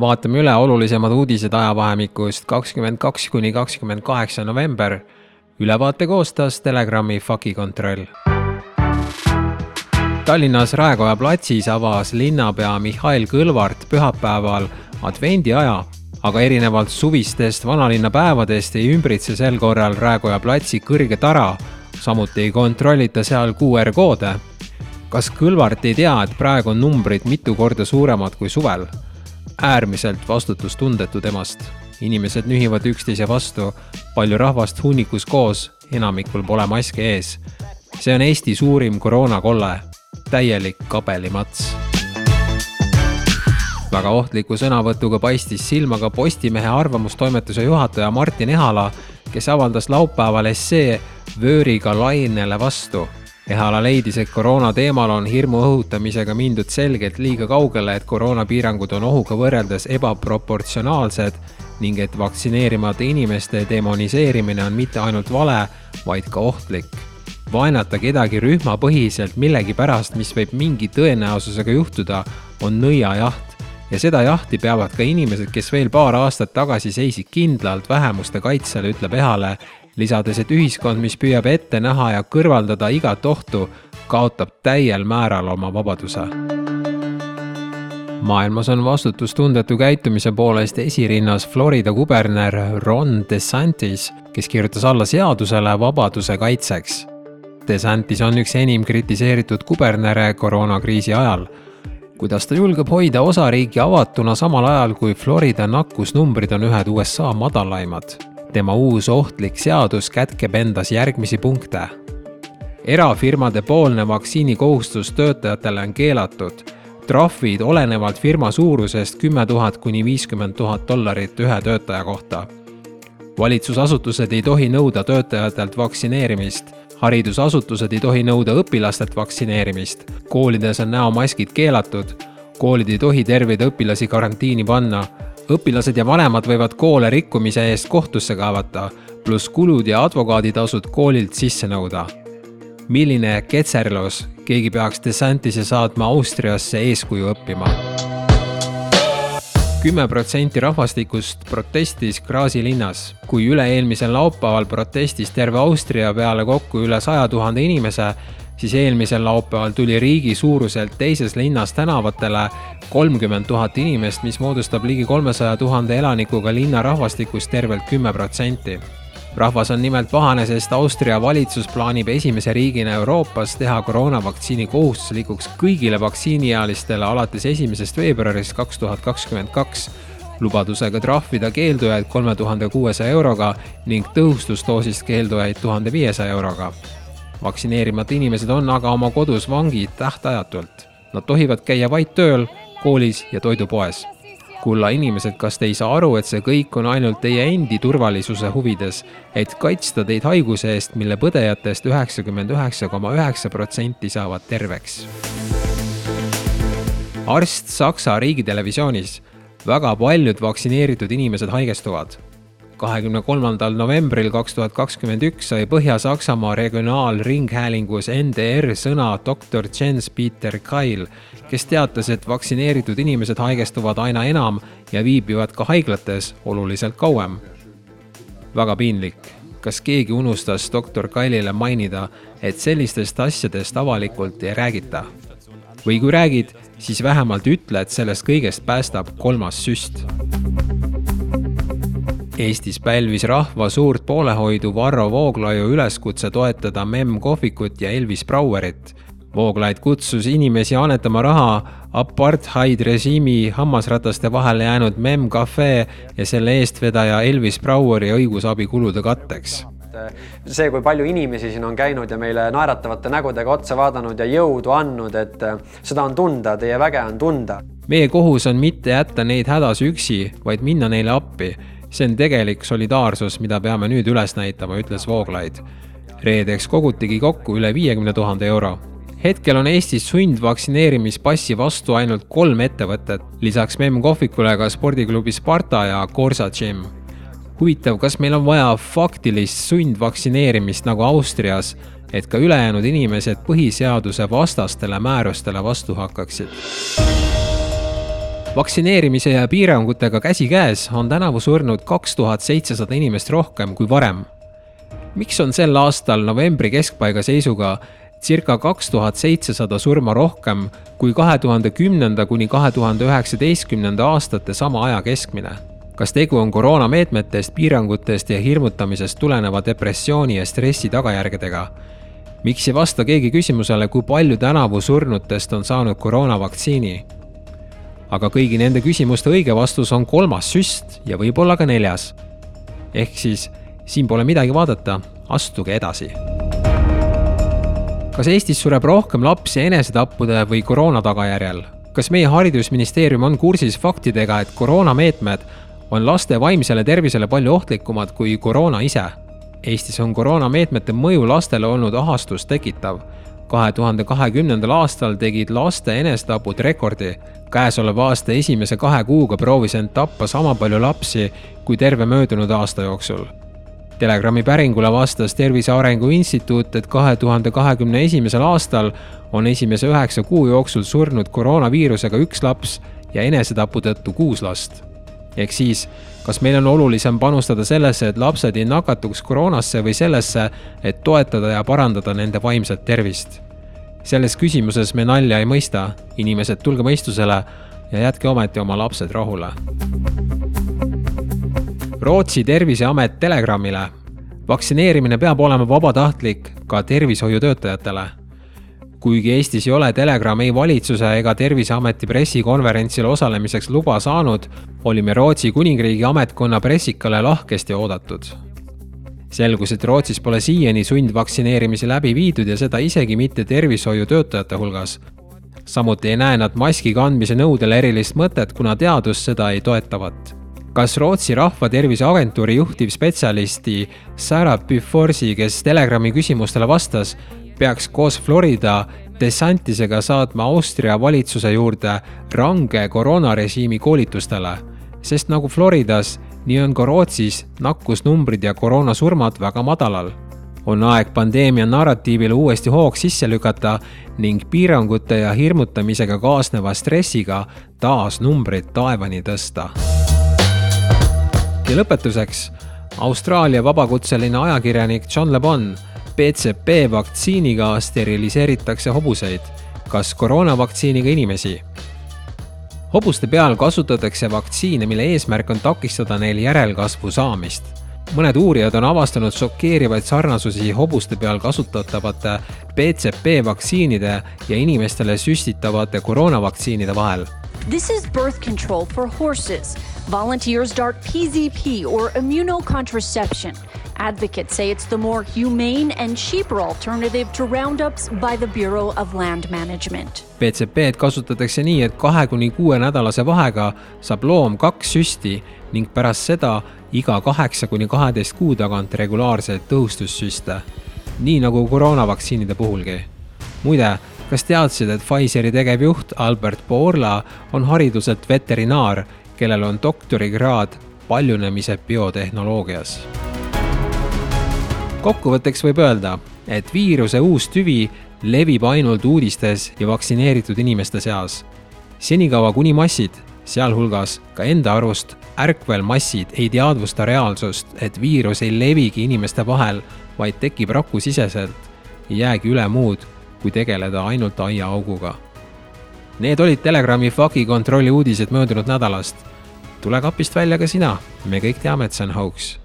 vaatame üle olulisemad uudised ajavahemikust kakskümmend kaks kuni kakskümmend kaheksa november. ülevaate koostas Telegrami fakikontroll. Tallinnas Raekoja platsis avas linnapea Mihhail Kõlvart pühapäeval advendiaja, aga erinevalt suvistest vanalinna päevadest ei ümbritse sel korral Raekoja platsi kõrge tara, samuti ei kontrollita seal QR koode. Kas Kõlvart ei tea, et praegu on numbrid mitu korda suuremad kui suvel? äärmiselt vastutustundetu temast. inimesed nühivad üksteise vastu, palju rahvast hunnikus koos, enamikul pole maske ees. see on Eesti suurim koroonakolle, täielik kabelimats. väga ohtliku sõnavõtuga paistis silma ka Postimehe arvamustoimetuse juhataja Martin Ehala, kes avaldas laupäeval essee vööriga lainele vastu Ehala leidis, et koroona teemal on hirmu õhutamisega mindud selgelt liiga kaugele, et koroonapiirangud on ohuga võrreldes ebaproportsionaalsed ning et vaktsineerimata inimeste demoniseerimine on mitte ainult vale, vaid ka ohtlik. vaenata kedagi rühmapõhiselt millegi pärast, mis võib mingi tõenäosusega juhtuda, on nõiajaht ja seda jahti peavad ka inimesed, kes veel paar aastat tagasi seisid kindlalt vähemuste kaitsel, ütleb Ehale lisades, et ühiskond, mis püüab ette näha ja kõrvaldada igat ohtu, kaotab täiel määral oma vabaduse. maailmas on vastutustundetu käitumise poolest esirinnas Florida kuberner Ron DeSantis, kes kirjutas alla seadusele vabaduse kaitseks. DeSantis on üks enim kritiseeritud kubernere koroonakriisi ajal kuidas ta julgeb hoida osariiki avatuna samal ajal, kui Florida nakkusnumbrid on ühed USA madalaimad tema uus ohtlik seadus kätkeb endas järgmisi punkte. erafirmade poolne vaktsiinikohustus töötajatele on keelatud, trahvid olenevalt firma suurusest kümme tuhat kuni viiskümmend tuhat dollarit ühe töötaja kohta. valitsusasutused ei tohi nõuda töötajatelt vaktsineerimist. Haridusasutused ei tohi nõuda õpilastelt vaktsineerimist, koolides on näomaskid keelatud, koolid ei tohi terveid õpilasi karantiini panna õpilased ja vanemad võivad koole rikkumise eest kohtusse kaevata, pluss kulud ja advokaaditasud koolilt sisse nõuda. milline ketserlus, keegi peaks DeSantise saatma Austriasse eeskuju õppima. kümme protsenti rahvastikust protestis Graasi linnas, kui üle-eelmisel laupäeval protestis terve Austria peale kokku üle saja tuhande inimese siis eelmisel laupäeval tuli riigi suuruselt teises linnas tänavatele kolmkümmend tuhat inimest, mis moodustab ligi kolmesaja tuhande elanikuga linna rahvastikust tervelt kümme protsenti. rahvas on nimelt pahane, sest Austria valitsus plaanib esimese riigina Euroopas teha koroonavaktsiini kohustuslikuks kõigile vaktsiiniealistele alates esimesest veebruarist kaks tuhat kakskümmend kaks. lubadusega trahvida keeldujaid kolme tuhande kuuesaja euroga ning tõhustusdoosist keeldujaid tuhande viiesaja euroga vaktsineerimata inimesed on aga oma kodus vangid tähtajatult. Nad tohivad käia vaid tööl, koolis ja toidupoes. kulla inimesed, kas te ei saa aru, et see kõik on ainult teie endi turvalisuse huvides, et kaitsta teid haiguse eest, mille põdejatest üheksakümmend üheksa koma üheksa protsenti saavad terveks? arst Saksa riigitelevisioonis. väga paljud vaktsineeritud inimesed haigestuvad kahekümne kolmandal novembril kaks tuhat kakskümmend üks sai Põhja-Saksamaa regionaalringhäälingus NDR sõna doktor Jens Peter Kail, kes teatas, et vaktsineeritud inimesed haigestuvad aina enam ja viibivad ka haiglates oluliselt kauem. väga piinlik, kas keegi unustas doktor Kailile mainida, et sellistest asjadest avalikult ei räägita? või kui räägid, siis vähemalt ütle, et sellest kõigest päästab kolmas süst Eestis pälvis rahva suurt poolehoidu Varro Vooglaiu üleskutse toetada Memm kohvikut ja Elvis Brouerit. Vooglaid kutsus inimesi annetama raha apartheid-režiimi hammasrataste vahele jäänud Memm Cafe ja selle eestvedaja Elvis Broueri õigusabikulude katteks see, kui palju inimesi siin on käinud ja meile naeratavate nägudega otsa vaadanud ja jõudu andnud, et seda on tunda, teie väge on tunda. meie kohus on mitte jätta neid hädas üksi, vaid minna neile appi see on tegelik solidaarsus, mida peame nüüd üles näitama, ütles Vooglaid. reedeks kogutigi kokku üle viiekümne tuhande euro. hetkel on Eestis sundvaktsineerimispassi vastu ainult kolm ettevõtet, lisaks Memm kohvikule ka spordiklubi Sparta ja Corsa Gym. huvitav, kas meil on vaja faktilist sundvaktsineerimist nagu Austrias, et ka ülejäänud inimesed põhiseaduse vastastele määrustele vastu hakkaksid. Vaktsineerimise ja piirangutega käsikäes on tänavu surnud kaks tuhat seitsesada inimest rohkem kui varem. miks on sel aastal novembri keskpaiga seisuga circa kaks tuhat seitsesada surma rohkem kui kahe tuhande kümnenda kuni kahe tuhande üheksateistkümnenda aastate sama aja keskmine. kas tegu on koroonameetmetest, piirangutest ja hirmutamisest tuleneva depressiooni ja stressi tagajärgedega? miks ei vasta keegi küsimusele, kui palju tänavu surnutest on saanud koroonavaktsiini? Aga kõigi nende küsimuste õige vastus on kolmas süst ja võib-olla ka neljas. ehk siis siin pole midagi vaadata, astuge edasi kas Eestis sureb rohkem lapsi enesetappude või koroona tagajärjel? kas meie haridusministeerium on kursis faktidega, et koroonameetmed on laste vaimsele tervisele palju ohtlikumad kui koroona ise? Eestis on koroonameetmete mõju lastele olnud ahastust tekitav. Kahe tuhande kahekümnendal aastal tegid laste enesetapud rekordi. käesoleva aasta esimese kahe kuuga proovis end tappa sama palju lapsi kui terve möödunud aasta jooksul Telegrami päringule vastas Tervise Arengu Instituut, et kahe tuhande kahekümne esimesel aastal on esimese üheksa kuu jooksul surnud koroonaviirusega üks laps ja enesetapu tõttu kuus last. ehk siis, kas meil on olulisem panustada sellesse, et lapsed ei nakatuks koroonasse või sellesse, et toetada ja parandada nende vaimset tervist? Selles küsimuses me nalja ei mõista, inimesed, tulge mõistusele ja jätke ometi oma lapsed rahule Rootsi terviseamet Telegramile. vaktsineerimine peab olema vabatahtlik ka tervishoiutöötajatele. kuigi Eestis ei ole Telegram ei valitsuse ega Terviseameti pressikonverentsil osalemiseks luba saanud, olime Rootsi kuningriigi ametkonna pressikale lahkesti oodatud selgus, et Rootsis pole siiani sundvaktsineerimisi läbi viidud ja seda isegi mitte tervishoiutöötajate hulgas. samuti ei näe nad maski kandmise nõudele erilist mõtet, kuna teadus seda ei toetavat kas Rootsi Rahvatervise Agentuuri juhtivspetsialisti Sarah Bufforsi, kes Telegrami küsimustele vastas, peaks koos Florida DeSantisega saatma Austria valitsuse juurde range koroonarežiimi koolitustele, sest nagu Floridas, nii on ka Rootsis nakkusnumbrid ja koroonasurmad väga madalal. on aeg pandeemia narratiivile uuesti hoog sisse lükata ning piirangute ja hirmutamisega kaasneva stressiga taas numbrid taevani tõsta ja lõpetuseks Austraalia vabakutseline ajakirjanik John Le Bon. BCP vaktsiiniga steriliseeritakse hobuseid. kas koroonavaktsiiniga inimesi? Hobuste peal kasutatakse vaktsiine, mille eesmärk on takistada neil järelkasvu saamist. mõned uurijad on avastanud šokeerivaid sarnasusi hobuste peal kasutatavate BCP vaktsiinide ja inimestele süstitavate koroonavaktsiinide vahel. This is birth control for horses Volunteers dart PZP or immunocontraception. Advocates say it's the more humane and cheaper alternative to roundups by the Bureau of Land Management. PCP-d kasutatakse nii, et kahe kuni kuue nädalase vahega saab loom kaks süsti ning pärast seda iga kaheksa kuni kaheteist kuu tagant regulaarseid tõhustussüste. nii nagu koroonavaktsiinide puhulgi. muide, kas teadsid, et Pfizeri tegevjuht Albert Bourla on hariduselt veterinaar kellel on doktorikraad paljunemise biotehnoloogias. Kokkuvõtteks võib öelda, et viiruse uus tüvi levib ainult uudistes ja vaktsineeritud inimeste seas. senikaua, kuni massid, sealhulgas ka enda arust ärkvel massid ei teadvusta reaalsust, et viirus ei levigi inimeste vahel, vaid tekib rakusiseselt, ei jäägi üle muud, kui tegeleda ainult aiaauguga Need olid Telegrami fakikontrolli uudised möödunud nädalast. tule kapist välja ka sina, me kõik teame, et see on hauks